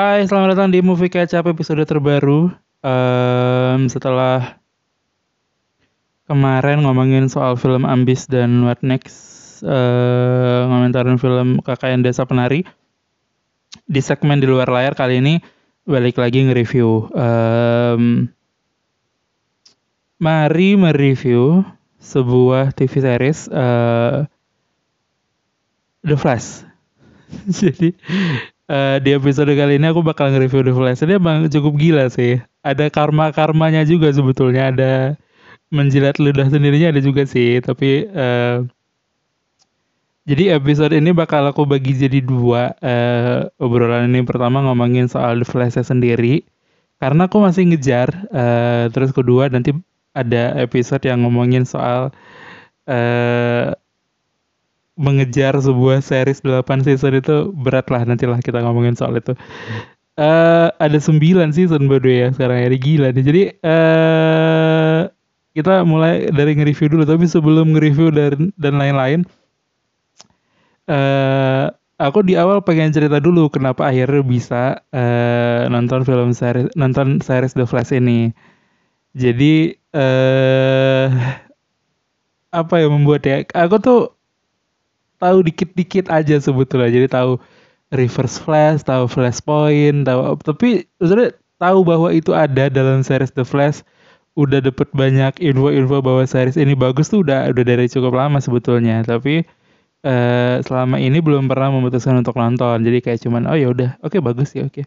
Hai, selamat datang di Movie Up episode terbaru. Em, setelah kemarin ngomongin soal film Ambis dan What Next, eh ngomentarin film KKN Desa Penari. Di segmen di luar layar kali ini balik lagi nge-review. Em, mari mereview sebuah TV series eh, The Flash. Jadi eh, di episode kali ini aku bakal nge-review The Flash. Ini emang cukup gila sih. Ada karma-karmanya juga sebetulnya. Ada menjilat ludah sendirinya ada juga sih. Tapi eh, jadi episode ini bakal aku bagi jadi dua. Eh, obrolan ini pertama ngomongin soal The Flash sendiri. Karena aku masih ngejar. eh, terus kedua nanti ada episode yang ngomongin soal eh mengejar sebuah series 8 season itu berat lah nantilah kita ngomongin soal itu. eh ada 9 season way ya sekarang ya gila nih. Jadi eh kita mulai dari nge-review dulu tapi sebelum nge-review dan dan lain-lain eh aku di awal pengen cerita dulu kenapa akhirnya bisa eh nonton film series nonton series The Flash ini. Jadi eh apa yang membuat ya aku tuh tahu dikit-dikit aja sebetulnya. Jadi tahu reverse flash tahu flashpoint tahu tapi sebenarnya tahu bahwa itu ada dalam series The Flash udah dapet banyak info-info bahwa series ini bagus tuh udah udah dari cukup lama sebetulnya. Tapi eh, selama ini belum pernah memutuskan untuk nonton. Jadi kayak cuman oh ya udah oke bagus ya oke.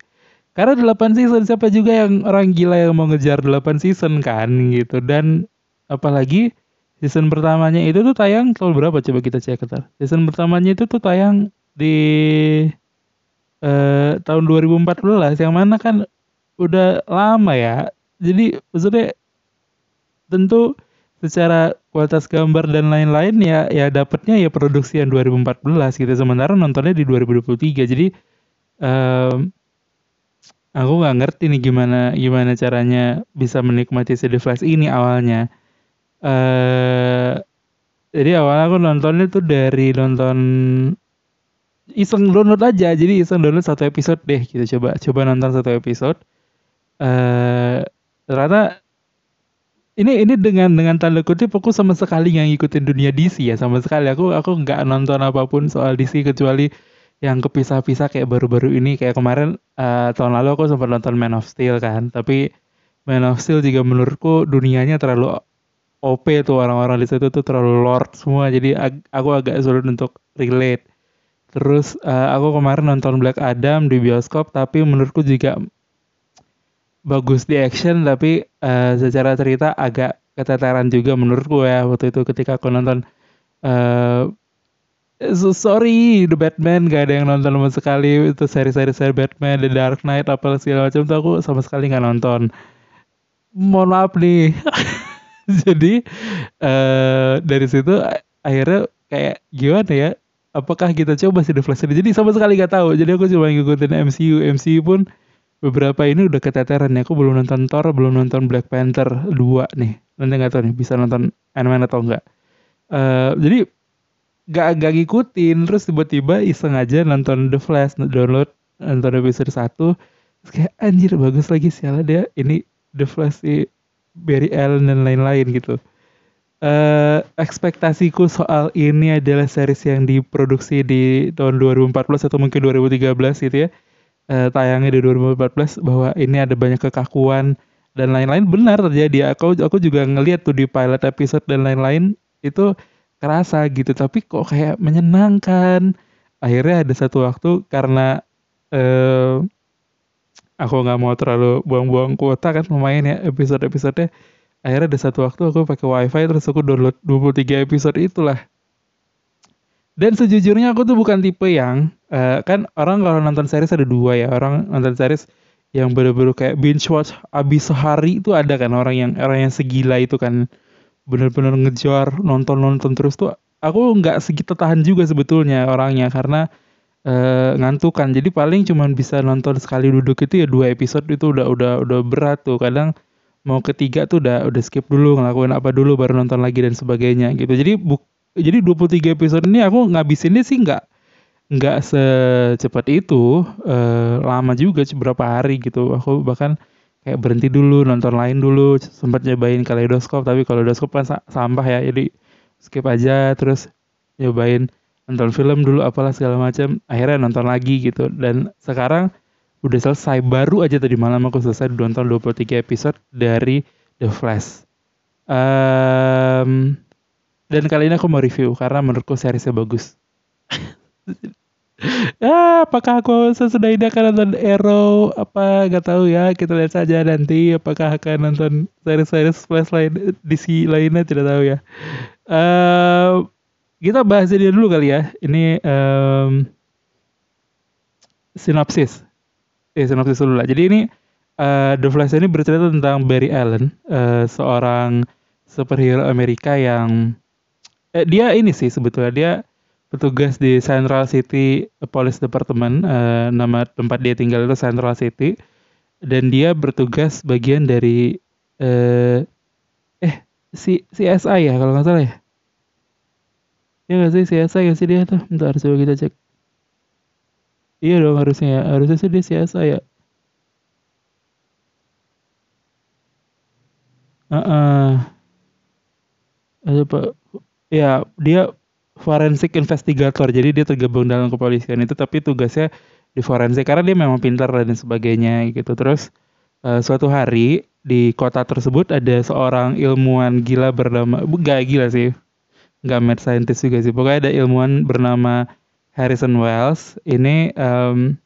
Karena 8 season siapa juga yang orang gila yang mau ngejar 8 season kan gitu. Dan apalagi season pertamanya itu tuh tayang tahun berapa? Coba kita cek ntar. Season pertamanya itu tuh tayang di eh, tahun 2014 yang mana kan udah lama ya. Jadi maksudnya tentu secara kualitas gambar dan lain-lain ya ya dapatnya ya produksi yang 2014 gitu. Sementara nontonnya di 2023 jadi em, aku nggak ngerti nih gimana gimana caranya bisa menikmati The Flash ini awalnya eh jadi awalnya aku nontonnya tuh dari nonton iseng download aja. Jadi iseng download satu episode deh gitu. Coba coba nonton satu episode. Eh ternyata ini ini dengan dengan tanda kutip aku sama sekali nggak ngikutin dunia DC ya. Sama sekali. Aku aku nggak nonton apa pun soal DC kecuali yang kepisah-pisah kayak baru-baru ini. Kayak kemarin eh, tahun lalu aku sempat nonton Man of Steel kan. Tapi Man of Steel juga menurutku dunianya terlalu OP tuh orang-orang di situ tuh terlalu lord semua. Jadi ag- aku agak sulit untuk relate. Terus eh, aku kemarin nonton Black Adam di bioskop tapi menurutku juga bagus di action tapi eh, secara cerita agak keteteran juga menurutku ya waktu itu ketika aku nonton eh so sorry The Batman gak ada yang nonton sama sekali. Itu seri-seri seri Batman The Dark Knight apa segala macam tuh aku sama sekali nggak nonton. Mohon maaf nih jadi eh dari situ akhirnya kayak gimana ya? Apakah kita coba sih The Flash jadi sama sekali nggak tahu. Jadi aku cuma ngikutin MCU MCU pun beberapa ini udah keteteran ya aku belum nonton Thor belum nonton Black Panther 2 nih. Nanti nggak tahu nih bisa nonton Ant-Man atau enggak eh jadi gak gak ngikutin. Terus tiba-tiba iseng aja nonton The Flash download nonton episode 1 terus kayak anjir bagus lagi sialan dia ini The Flash si Barry Allen dan lain-lain gitu. Eh ekspektasiku soal ini adalah series yang diproduksi di tahun 2014 atau mungkin 2013 gitu ya. Eh, tayangnya di 2014 bahwa ini ada banyak kekakuan dan lain-lain. Benar terjadi. Aku aku juga ngeliat tuh di pilot episode dan lain-lain itu kerasa gitu. Tapi kok kayak menyenangkan. Akhirnya ada satu waktu karena eh aku nggak mau terlalu buang-buang kuota kan lumayan ya episode-episodenya akhirnya ada satu waktu aku pakai wifi terus aku download 23 episode itulah. Dan sejujurnya aku tuh bukan tipe yang eh, kan orang kalau nonton series ada dua ya. Orang nonton series yang bener-bener kayak binge watch abis sehari itu ada kan orang yang orang yang segila itu kan. Bener-bener ngejar nonton-nonton terus tuh aku nggak segitu tahan juga sebetulnya orangnya. Karena eh, ngantuk kan jadi paling cuman bisa nonton sekali duduk itu ya dua episode itu udah udah udah berat tuh. Kadang mau ketiga tuh udah udah skip dulu ngelakuin apa dulu baru nonton lagi dan sebagainya gitu. Jadi buk jadi 23 episode ini aku ngabisinnya sih nggak nggak secepat itu uh, lama juga beberapa hari gitu. Aku bahkan kayak berhenti dulu nonton lain dulu sempat nyobain kaleidoskop. Tapi kaleidoskop kan sampah ya jadi skip aja terus nyobain nonton film dulu apalah segala macam akhirnya nonton lagi gitu. Dan sekarang udah selesai baru aja tadi malam aku selesai nonton 23 episode dari The Flash. Um, dan kali ini aku mau review karena menurutku seriesnya bagus. Ah, apakah aku sesudah ini akan nonton Arrow? Apa gak tahu ya kita lihat saja nanti apakah akan nonton series-series Flash lain DC lainnya tidak tahu ya. Uh, kita bahas dia dulu kali ya. Ini um, sinopsis. Eh sinopsis dulu lah. Jadi ini uh, The Flash ini bercerita tentang Barry Allen uh, seorang superhero Amerika yang eh, dia ini sih sebetulnya dia petugas di Central City Police Department uh, nama tempat dia tinggal itu Central City. Dan dia bertugas bagian dari uh, eh si CSI ya kalau nggak salah ya ya nggak sih CSI ya sih dia tuh bentar coba kita cek iya dong harusnya ya harusnya sih dia CSI ya uh -uh. apa ya dia forensik investigator. Jadi dia tergabung dalam kepolisian itu tapi tugasnya di forensik karena dia memang pintar dan sebagainya gitu. Terus uh, suatu hari di kota tersebut ada seorang ilmuwan gila bernama gak gila sih. Gak mad scientist juga sih. Pokoknya ada ilmuwan bernama Harrison Wells. Ini um,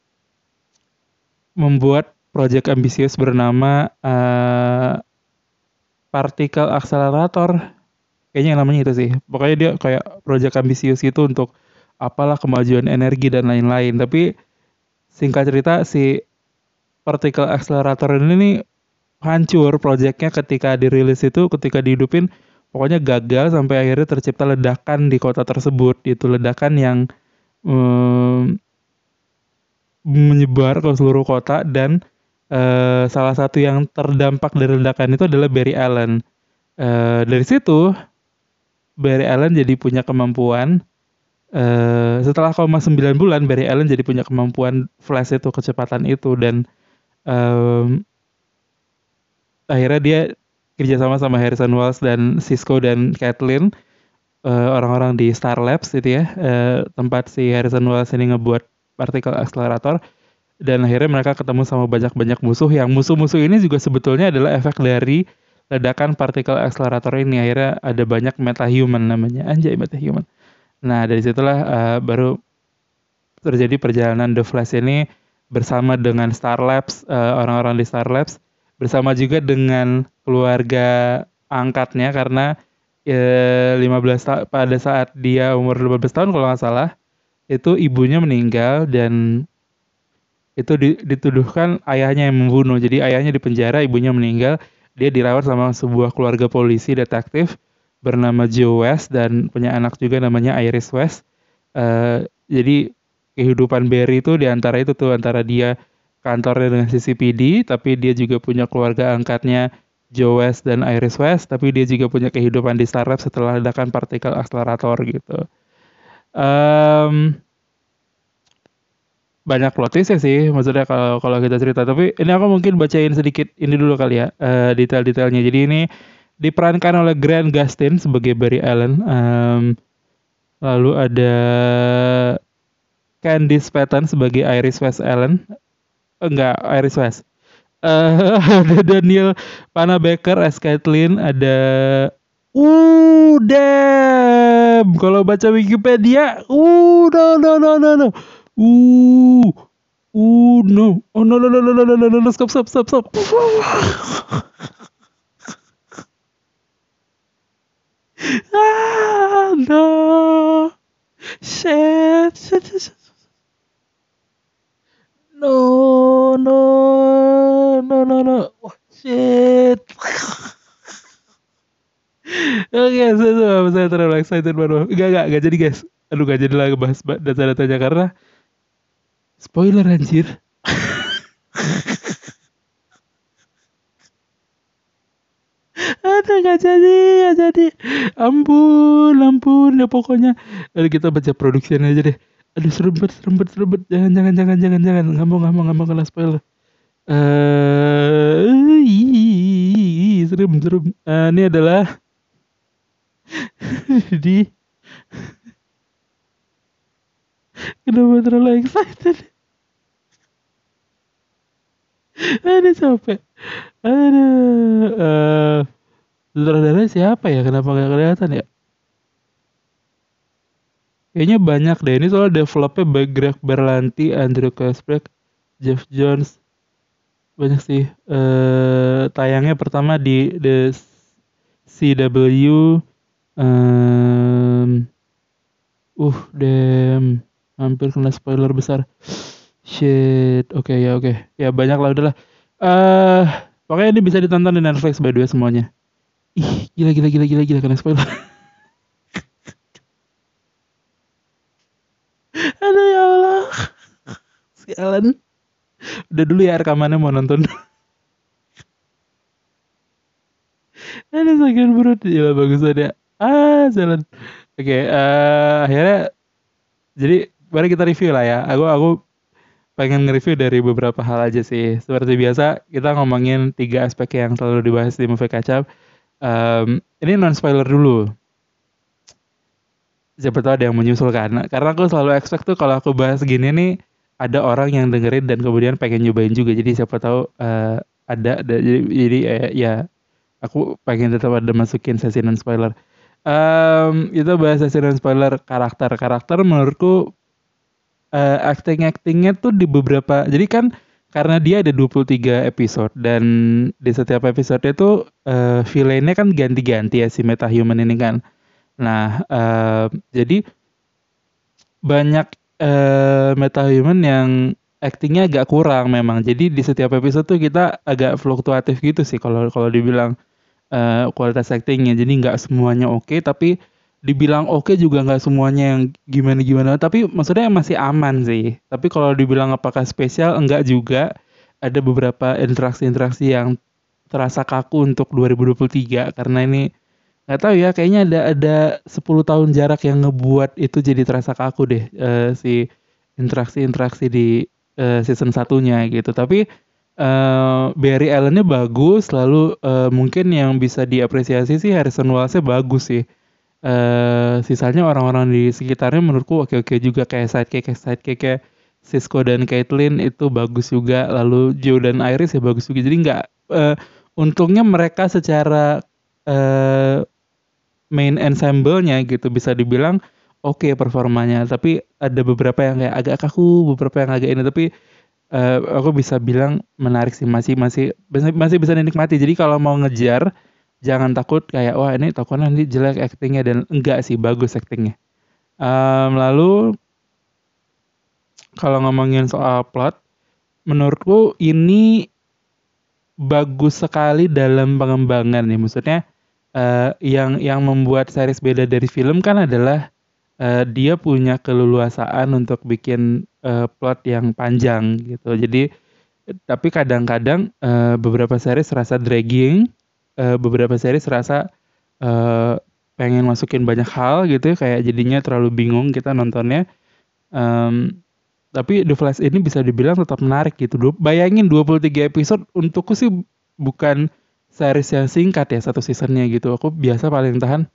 membuat proyek ambisius bernama uh, partikel akselerator kayaknya yang namanya itu sih pokoknya dia kayak proyek ambisius gitu untuk apalah kemajuan energi dan lain-lain tapi singkat cerita si particle accelerator ini nih hancur proyeknya ketika dirilis itu ketika dihidupin pokoknya gagal sampai akhirnya tercipta ledakan di kota tersebut itu ledakan yang um, menyebar ke seluruh kota dan uh, salah satu yang terdampak dari ledakan itu adalah Barry Allen. Uh, dari situ Barry Allen jadi punya kemampuan uh, setelah koma 9 bulan Barry Allen jadi punya kemampuan flash itu kecepatan itu dan um, akhirnya dia kerjasama sama Harrison Wells dan Cisco dan Kathleen uh, orang-orang di Star Labs itu ya uh, tempat si Harrison Wells ini ngebuat partikel accelerator dan akhirnya mereka ketemu sama banyak-banyak musuh yang musuh-musuh ini juga sebetulnya adalah efek dari ledakan partikel akselerator ini. Akhirnya ada banyak metahuman namanya. Anjay metahuman. Nah dari situlah uh, baru terjadi perjalanan The Flash ini bersama dengan Star Labs uh, orang-orang di Star Labs bersama juga dengan keluarga angkatnya karena uh, 15 ta pada saat dia umur 15 tahun kalau nggak salah itu ibunya meninggal dan itu dituduhkan ayahnya yang membunuh jadi ayahnya dipenjara ibunya meninggal dia dirawat sama sebuah keluarga polisi detektif bernama Joe West dan punya anak juga namanya Iris West. Uh, jadi kehidupan Barry itu di antara itu tuh antara dia kantornya dengan CCPD, tapi dia juga punya keluarga angkatnya Joe West dan Iris West, tapi dia juga punya kehidupan di startup setelah ledakan partikel akselerator gitu. Um, banyak plot twist sih maksudnya kalau kalau kita cerita. Tapi ini aku mungkin bacain sedikit ini dulu kali ya uh, detail-detailnya. Jadi ini diperankan oleh Grant Gustin sebagai Barry Allen. Um, lalu ada Candice Patton sebagai Iris West Allen. Enggak Iris West uh, ada Daniel Panabaker as Kathleen ada uh damn kalau baca Wikipedia uh no no no no no Ooh. Ooh, no. Oh, no, no, no, no, no, no, no, no, stop, stop, stop, stop. ah, no. Shit, shit, shit. No, no, no, no, no. Oh, shit. Oke, okay, saya, saya terlalu excited baru. Gak, gak, gak jadi guys. Aduh, gak jadi lagi bahas data-datanya karena Spoiler anjir. Aduh gak jadi, gak jadi. Ampun, ampun ya pokoknya. Aduh kita baca produksinya aja deh. Aduh serempet serempet serempet jangan jangan jangan jangan jangan. Nggak mau nggak mau nggak mau kena spoiler. Eh serem serem. Uh, ini adalah di kenapa terlalu excited? Ada capek. Ada uh, sutradara siapa ya? Kenapa gak kelihatan ya kayaknya banyak deh. Ini soal developnya by Greg Berlanti Andrew Kasprek Jeff Jones. Banyak sih. Uh, tayangnya pertama di the CW um, uh damn hampir kena spoiler besar. Shit oke okay, ya oke. Okay. ya banyak lah udahlah. Eh uh, pokoknya ini bisa ditonton di Netflix by the way semuanya. Ih gila gila gila gila gila kena spoiler aduh ya Allah sialan udah dulu ya rekamannya mau nonton ada sakit perut ya bagus ada ah jalan oke okay, uh, eh, akhirnya jadi mari kita review lah ya aku aku pengen nge-review dari beberapa hal aja sih. Seperti biasa, kita ngomongin tiga aspek yang selalu dibahas di Movie Kacap. Um, ini non-spoiler dulu. Siapa tahu ada yang menyusul kan. Karena aku selalu expect tuh kalau aku bahas gini nih, ada orang yang dengerin dan kemudian pengen nyobain juga. Jadi siapa tahu uh, ada, ada. Jadi, jadi uh, ya, aku pengen tetap ada masukin sesi non-spoiler. Um, itu bahas sesi non-spoiler karakter. Karakter menurutku uh, acting-actingnya tuh di beberapa jadi kan karena dia ada 23 episode dan di setiap episode itu uh, villainnya kan ganti-ganti ya si metahuman ini kan. Nah, uh, jadi banyak uh, metahuman yang actingnya agak kurang memang. Jadi di setiap episode tuh kita agak fluktuatif gitu sih kalau kalau dibilang uh, kualitas actingnya. Jadi nggak semuanya oke, okay, tapi dibilang oke okay juga nggak semuanya yang gimana gimana tapi maksudnya masih aman sih tapi kalau dibilang apakah spesial enggak juga ada beberapa interaksi-interaksi yang terasa kaku untuk 2023 karena ini nggak tahu ya kayaknya ada ada 10 tahun jarak yang ngebuat itu jadi terasa kaku deh uh, si interaksi-interaksi di uh, season satunya gitu. Tapi uh, Barry Allen-nya bagus lalu uh, mungkin yang bisa diapresiasi sih Harrison Wells-nya bagus sih. Uh, sisanya orang-orang di sekitarnya menurutku oke-oke juga kayak sidekick kayak sidekick kayak Cisco dan Caitlyn itu bagus juga lalu Joe dan Iris ya bagus juga. Jadi nggak uh, untungnya mereka secara uh, main ensemble-nya gitu bisa dibilang oke okay performanya. Tapi ada beberapa yang kayak agak kaku beberapa yang agak ini. Tapi uh, aku bisa bilang menarik sih masih masih masih bisa dinikmati. Jadi kalau mau ngejar jangan takut kayak wah ini tokonya nanti jelek actingnya dan enggak sih bagus actingnya um, lalu kalau ngomongin soal plot menurutku ini bagus sekali dalam pengembangan nih. Maksudnya uh, yang yang membuat series beda dari film kan adalah uh, dia punya keleluasaan untuk bikin uh, plot yang panjang gitu jadi tapi kadang-kadang uh, beberapa series rasa dragging uh, beberapa seri serasa uh, pengen masukin banyak hal gitu ya, kayak jadinya terlalu bingung kita nontonnya. Um, tapi The Flash ini bisa dibilang tetap menarik gitu. Bayangin 23 episode untukku sih bukan series yang singkat ya satu seasonnya gitu. Aku biasa paling tahan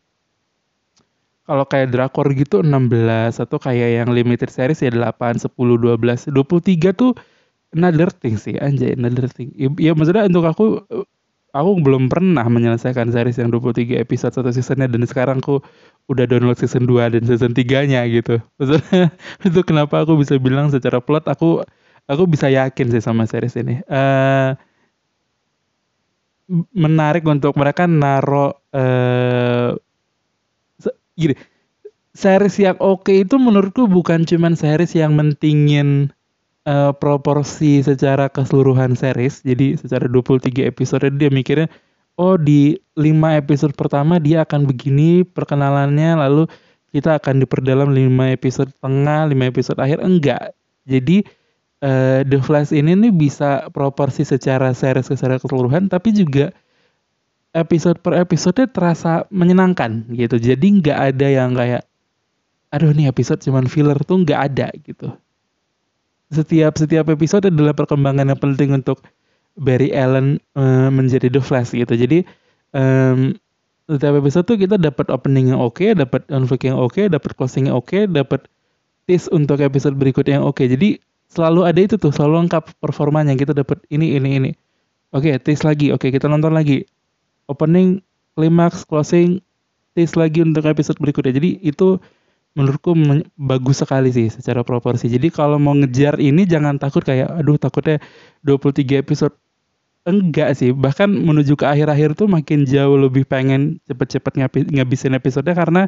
kalau kayak drakor gitu 16 atau kayak yang limited series ya 8, 10, 12, 23 tuh another thing sih anjay another thing. Ya, ya maksudnya untuk aku aku belum pernah menyelesaikan series yang 23 episode satu seasonnya dan sekarang aku udah download season 2 dan season 3-nya gitu. Maksudnya itu kenapa aku bisa bilang secara plot aku aku bisa yakin sih sama series ini. Uh, menarik untuk mereka naro uh, gini series yang oke okay itu menurutku bukan cuman series yang mentingin uh, proporsi secara keseluruhan series. Jadi secara 23 episode dia mikirnya oh di 5 episode pertama dia akan begini perkenalannya lalu kita akan diperdalam 5 episode tengah, 5 episode akhir enggak. Jadi uh, The Flash ini nih bisa proporsi secara series secara keseluruhan tapi juga episode per episode terasa menyenangkan gitu. Jadi nggak ada yang kayak aduh nih episode cuman filler tuh nggak ada gitu setiap setiap episode adalah perkembangan yang penting untuk Barry Allen uh, menjadi The Flash gitu jadi um, setiap episode tuh kita dapat opening yang oke okay, dapat unflick yang oke okay, dapat closing yang oke okay, dapat tease untuk episode berikutnya yang oke okay. jadi selalu ada itu tuh selalu lengkap performanya. Kita dapat ini ini ini. Oke okay, tease lagi. Oke okay, kita nonton lagi. Opening klimaks closing tease lagi untuk episode berikutnya. Jadi itu menurutku bagus sekali sih secara proporsi. Jadi kalau mau ngejar ini jangan takut kayak aduh takutnya 23 episode. Enggak sih. Bahkan menuju ke akhir-akhir tuh makin jauh lebih pengen cepet-cepet ngabisin episodenya karena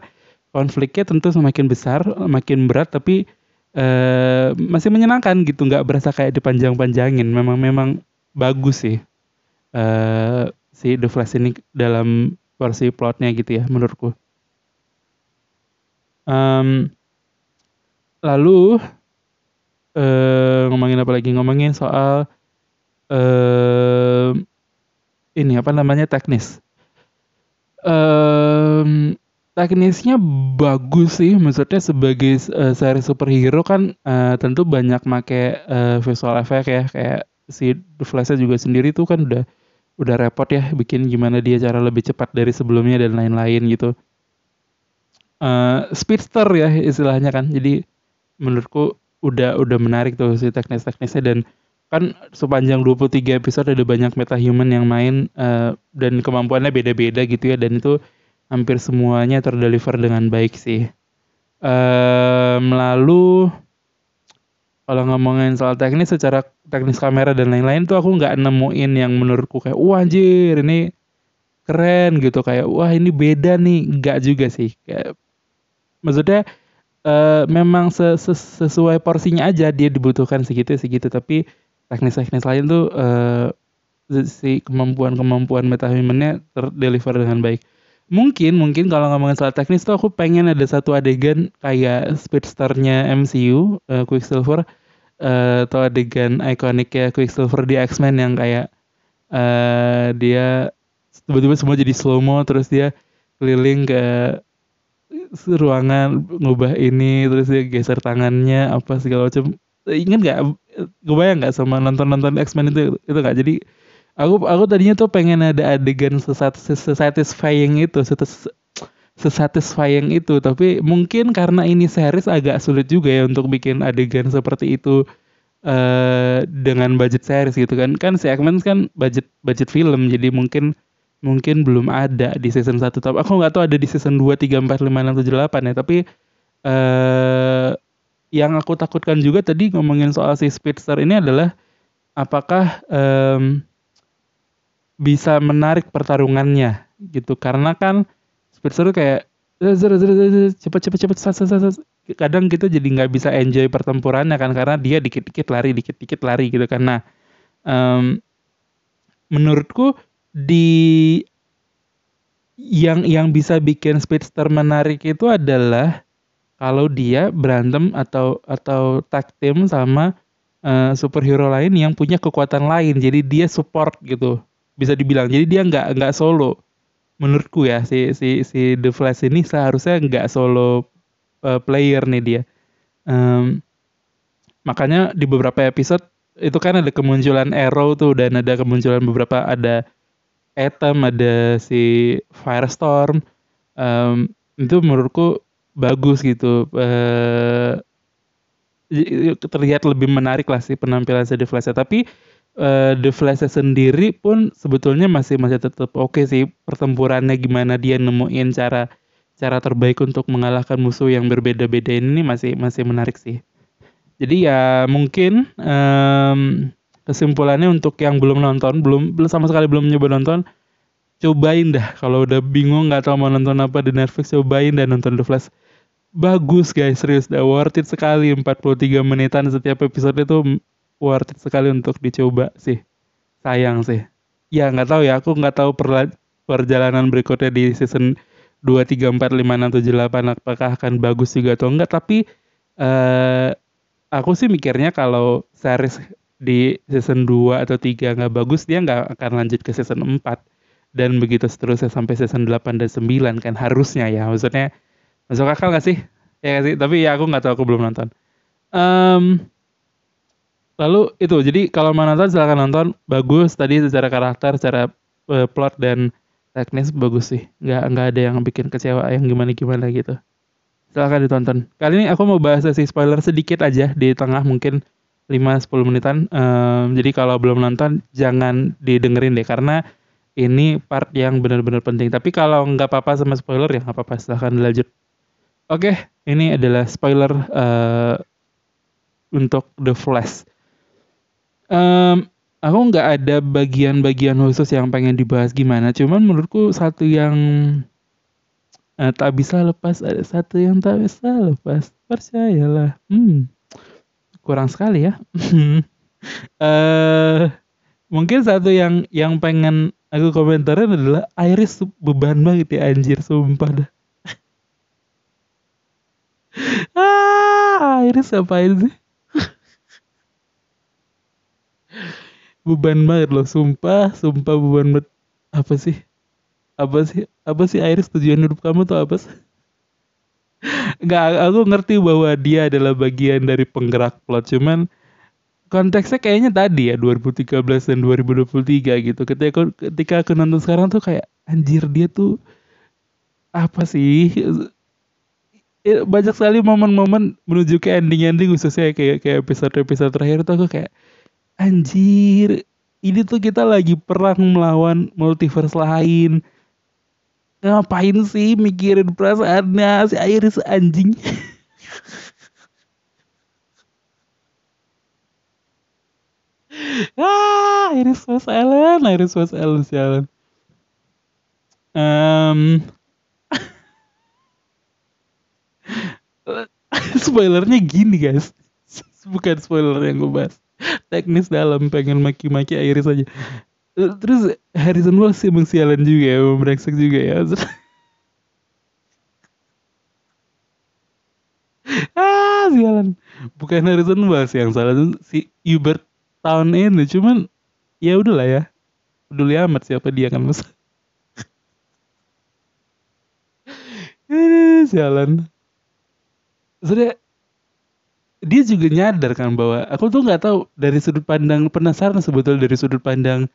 konfliknya tentu semakin besar, makin berat. Tapi uh, masih menyenangkan gitu, nggak berasa kayak dipanjang-panjangin. Memang memang bagus sih uh, si The Flash ini dalam versi plotnya gitu ya menurutku. Um, lalu uh, ngomongin apa lagi? Ngomongin soal uh, ini apa namanya teknis. Um, teknisnya bagus sih, maksudnya sebagai uh, seri superhero kan uh, tentu banyak make uh, visual effect ya, kayak si The Flash juga sendiri tuh kan udah udah repot ya bikin gimana dia cara lebih cepat dari sebelumnya dan lain-lain gitu uh, speedster ya istilahnya kan. Jadi menurutku udah udah menarik tuh si teknis-teknisnya dan kan sepanjang 23 episode ada banyak meta human yang main uh, dan kemampuannya beda-beda gitu ya dan itu hampir semuanya terdeliver dengan baik sih. Uh, lalu kalau ngomongin soal teknis secara teknis kamera dan lain-lain tuh aku nggak nemuin yang menurutku kayak wah anjir ini keren gitu kayak wah ini beda nih nggak juga sih kayak maksudnya uh, memang ses sesuai porsinya aja dia dibutuhkan segitu segitu tapi teknis-teknis lain tuh uh, si kemampuan-kemampuan metahumannya terdeliver dengan baik. Mungkin mungkin kalau ngomongin soal teknis tuh aku pengen ada satu adegan kayak speedsternya MCU uh, eh, Quicksilver uh, atau adegan ikoniknya Quicksilver di X-Men yang kayak uh, dia tiba-tiba semua jadi slow mo terus dia keliling ke ruangan ngubah ini terus dia geser tangannya apa segala macam. Ingat nggak? Gue bayang nggak sama nonton nonton X Men itu? Itu nggak? Jadi aku aku tadinya tuh pengen ada adegan sesat sesatisfying itu sesatisfying itu. Tapi mungkin karena ini series agak sulit juga ya untuk bikin adegan seperti itu uh, dengan budget series gitu kan. Kan si Men kan budget budget film jadi mungkin mungkin belum ada di season 1 tapi aku nggak tahu ada di season 2, 3, 4, 5, 6, 7, 8 ya. Tapi eh yang aku takutkan juga tadi ngomongin soal si Speedster ini adalah apakah um, bisa menarik pertarungannya gitu. Karena kan Speedster kayak cepet cepet cepet kadang kita jadi nggak bisa enjoy pertempurannya kan karena dia dikit-dikit lari dikit-dikit lari gitu nah um, menurutku di yang yang bisa bikin speedster menarik itu adalah kalau dia berantem atau atau tag team sama uh, superhero lain yang punya kekuatan lain. Jadi dia support gitu bisa dibilang jadi dia nggak nggak solo menurutku ya si si si The Flash ini seharusnya nggak solo uh, player nih dia um, makanya di beberapa episode itu kan ada kemunculan Arrow tuh dan ada kemunculan beberapa ada Atom, ada si Firestorm. Um, itu menurutku bagus gitu. Uh, terlihat lebih menarik lah sih penampilan si The Flash. Tapi uh, The Flash sendiri pun sebetulnya masih masih tetap oke okay sih pertempurannya gimana dia nemuin cara cara terbaik untuk mengalahkan musuh yang berbeda-beda ini masih masih menarik sih. Jadi ya mungkin um, kesimpulannya untuk yang belum nonton, belum sama sekali belum nyoba nonton, cobain dah. Kalau udah bingung nggak tahu mau nonton apa di Netflix, cobain dan nonton The Flash. Bagus guys, serius, dah worth it sekali. 43 menitan setiap episode itu worth it sekali untuk dicoba sih. Sayang sih. Ya nggak tahu ya, aku nggak tahu perjalanan berikutnya di season 2, 3, 4, 5, 6, 7, 8 apakah akan bagus juga atau enggak. Tapi uh, aku sih mikirnya kalau series di season 2 atau 3 nggak bagus dia nggak akan lanjut ke season 4 dan begitu seterusnya sampai season 8 dan 9 kan harusnya ya maksudnya masuk akal gak sih ya sih tapi ya aku nggak tahu aku belum nonton um, lalu itu jadi kalau mau nonton silahkan nonton. Bagus tadi secara karakter secara uh, plot dan teknis bagus sih. Nggak nggak ada yang bikin kecewa yang gimana gimana gitu. Silahkan ditonton. Kali ini aku mau bahas sesi spoiler sedikit aja di tengah mungkin 5-10 menitan. Um, jadi kalau belum nonton jangan didengerin deh karena ini part yang benar-benar penting. Tapi kalau nggak apa-apa sama spoiler ya nggak apa-apa silahkan dilanjut. Oke ini adalah spoiler uh, untuk The Flash um, aku nggak ada bagian-bagian khusus yang pengen dibahas gimana cuman menurutku satu yang uh, tak bisa lepas ada satu yang tak bisa lepas percayalah hmm kurang sekali ya. uh, mungkin satu yang yang pengen aku komentarin adalah Iris beban banget ya anjir sumpah dah. ah, Iris ngapain sih? Beban banget loh, sumpah, sumpah beban banget. Apa sih? Apa sih? Apa sih Iris tujuan hidup kamu tuh apa sih? Nggak, aku ngerti bahwa dia adalah bagian dari penggerak plot, cuman konteksnya kayaknya tadi ya 2013 dan 2023 gitu. Ketika aku, ketika aku nonton sekarang tuh kayak anjir dia tuh apa sih? Banyak sekali momen-momen menuju ke ending-ending khususnya kayak kayak episode-episode terakhir tuh aku kayak anjir ini tuh kita lagi perang melawan multiverse lain. Ngapain sih mikirin perasaannya si Iris anjing? Ah Iris was Ellen Iris was Ellen si Ellen um, spoilernya gini guys. Bukan spoiler yang gue bahas teknis dalam pengen maki-maki Iris aja. Terus Harrison Wells sih emang sialan juga ya brengsek juga ya. Ah sialan. Bukan Harrison Wells yang salah si Hubert tahun ini. Cuman ya udahlah ya. Peduli amat siapa dia kan mas. Sialan. Sudah dia juga nyadar kan bahwa aku tuh nggak tahu dari sudut pandang penasaran sebetulnya dari sudut pandang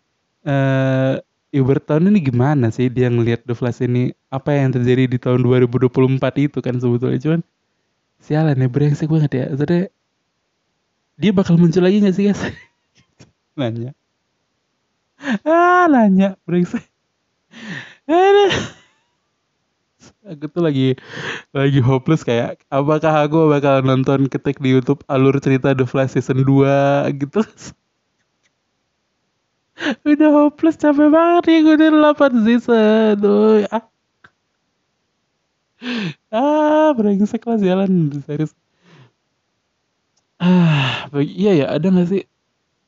tahun ini gimana sih dia ngelihat The Flash ini? Apa yang terjadi di tahun 2024 itu kan sebetulnya? Cuman sialan ya brengsek banget ya. Maksudnya dia bakal muncul lagi gak sih guys? Nanya. Ah nanya brengsek aku tuh lagi lagi hopeless kayak apakah aku bakal nonton ketik di YouTube alur cerita The Flash season 2 gitu. Udah hopeless capek banget nih gue udah 8 season Aduh, ah. ah brengsek lah jalan serius. Ah iya ya ada gak sih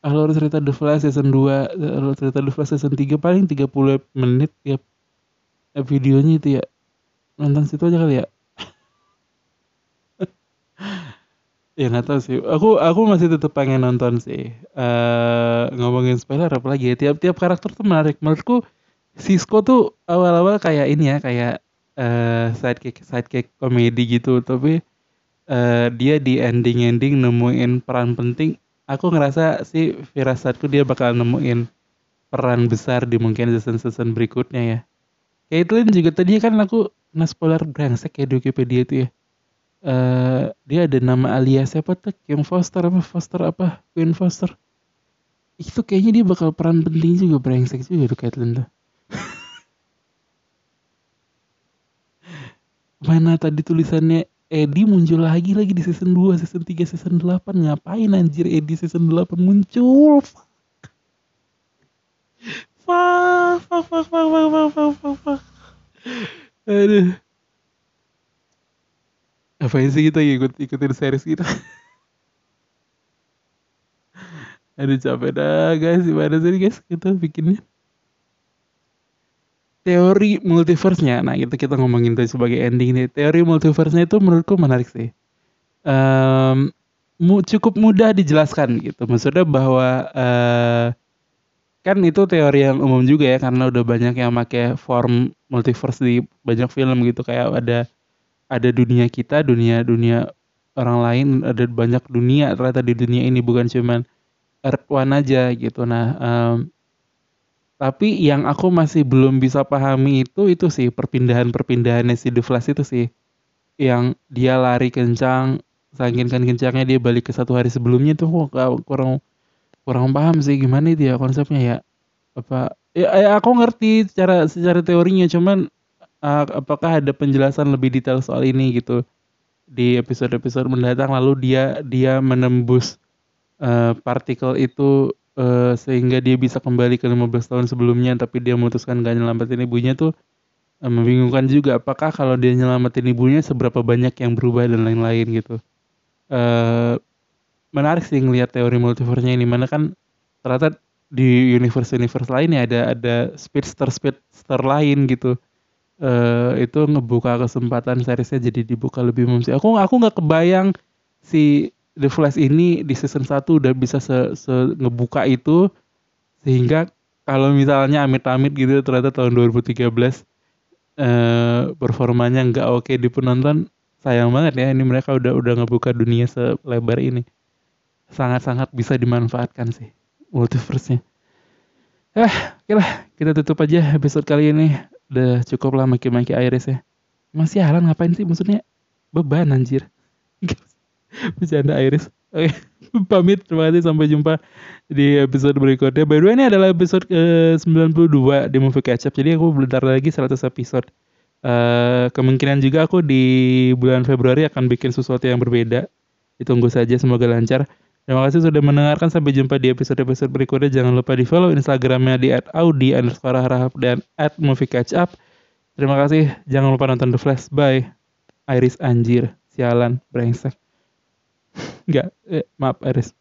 alur cerita The Flash season 2 alur cerita The Flash season 3 paling 30 menit ya videonya itu ya nonton situ aja kali ya Ya nggak tahu sih. Aku aku masih tetap pengen nonton sih. Uh, ngomongin spoiler apa lagi ya. Tiap-tiap karakter tuh menarik. Menurutku Cisco tuh awal-awal kayak ini ya, kayak uh, sidekick sidekick komedi gitu. Tapi uh, dia di ending-ending nemuin peran penting. Aku ngerasa sih firasatku dia bakal nemuin peran besar di mungkin season-season berikutnya ya. Caitlyn juga tadi kan aku spoiler brengsek ya di Wikipedia itu ya. Uh, dia ada nama alias siapa tuh? Kim Foster apa Foster apa? Queen Foster. Itu kayaknya dia bakal peran penting juga brengsek juga tuh Caitlyn tuh. Mana tadi tulisannya Eddie muncul lagi lagi di season 2, season 3, season 8. Ngapain anjir Eddie season 8 muncul? Fuck. Fuck, fuck, fuck, fuck, fuck, fuck, fuck, fuck aduh Ngapain sih kita ikut ikutin series kita? Aduh capek dah guys, gimana sih guys kita bikinnya? Teori multiverse-nya, nah kita kita ngomongin tuh sebagai ending nih. Teori multiverse-nya itu menurutku menarik sih. Um, cukup mudah dijelaskan gitu. Maksudnya bahwa uh, kan itu teori yang umum juga ya karena udah banyak yang pakai form multiverse di banyak film gitu kayak ada ada dunia kita, dunia dunia orang lain, ada banyak dunia ternyata di dunia ini bukan cuman Earth One aja gitu. Nah, um, tapi yang aku masih belum bisa pahami itu itu sih perpindahan-perpindahannya si The Flash itu sih. Yang dia lari kencang, saking kan kencangnya dia balik ke satu hari sebelumnya tuh kurang kurang paham sih gimana itu ya konsepnya ya. Apa ya, ya aku ngerti secara secara teorinya cuman uh, apakah ada penjelasan lebih detail soal ini gitu di episode-episode mendatang lalu dia dia menembus uh, partikel itu uh, sehingga dia bisa kembali ke 15 tahun sebelumnya tapi dia memutuskan gak nyelamatin ibunya tuh uh, membingungkan juga apakah kalau dia nyelamatin ibunya seberapa banyak yang berubah dan lain-lain gitu menarik sih ngelihat teori multiverse-nya ini. Mana kan ternyata di universe-universe lain ya ada ada speedster speedster lain gitu. Uh, itu ngebuka kesempatan seriesnya jadi dibuka lebih mumsi. Aku aku nggak kebayang si The Flash ini di season 1 udah bisa se, se ngebuka itu sehingga kalau misalnya amit-amit gitu ternyata tahun 2013 uh, eh, performanya nggak oke di penonton sayang banget ya ini mereka udah udah ngebuka dunia selebar ini sangat-sangat bisa dimanfaatkan sih multiverse-nya. Eh, oke lah, kita tutup aja episode kali ini. Udah cukup lah maki-maki Iris ya. Masih halan ngapain sih maksudnya? Beban anjir. Bercanda Iris. Oke pamit. Terima kasih sampai jumpa di episode berikutnya. By the way ini adalah episode ke 92 di Movie Catch Up jadi aku bentar lagi 100 episode. Uh, kemungkinan juga aku di bulan Februari akan bikin sesuatu yang berbeda. Ditunggu saja semoga lancar Terima kasih sudah mendengarkan. Sampai jumpa di episode-episode berikutnya. Jangan lupa di follow Instagramnya di @audi underscore harahap dan at movie catch up. Terima kasih. Jangan lupa nonton The Flash. Bye. Iris anjir. Sialan. Brengsek. Enggak. Eh, maaf Iris.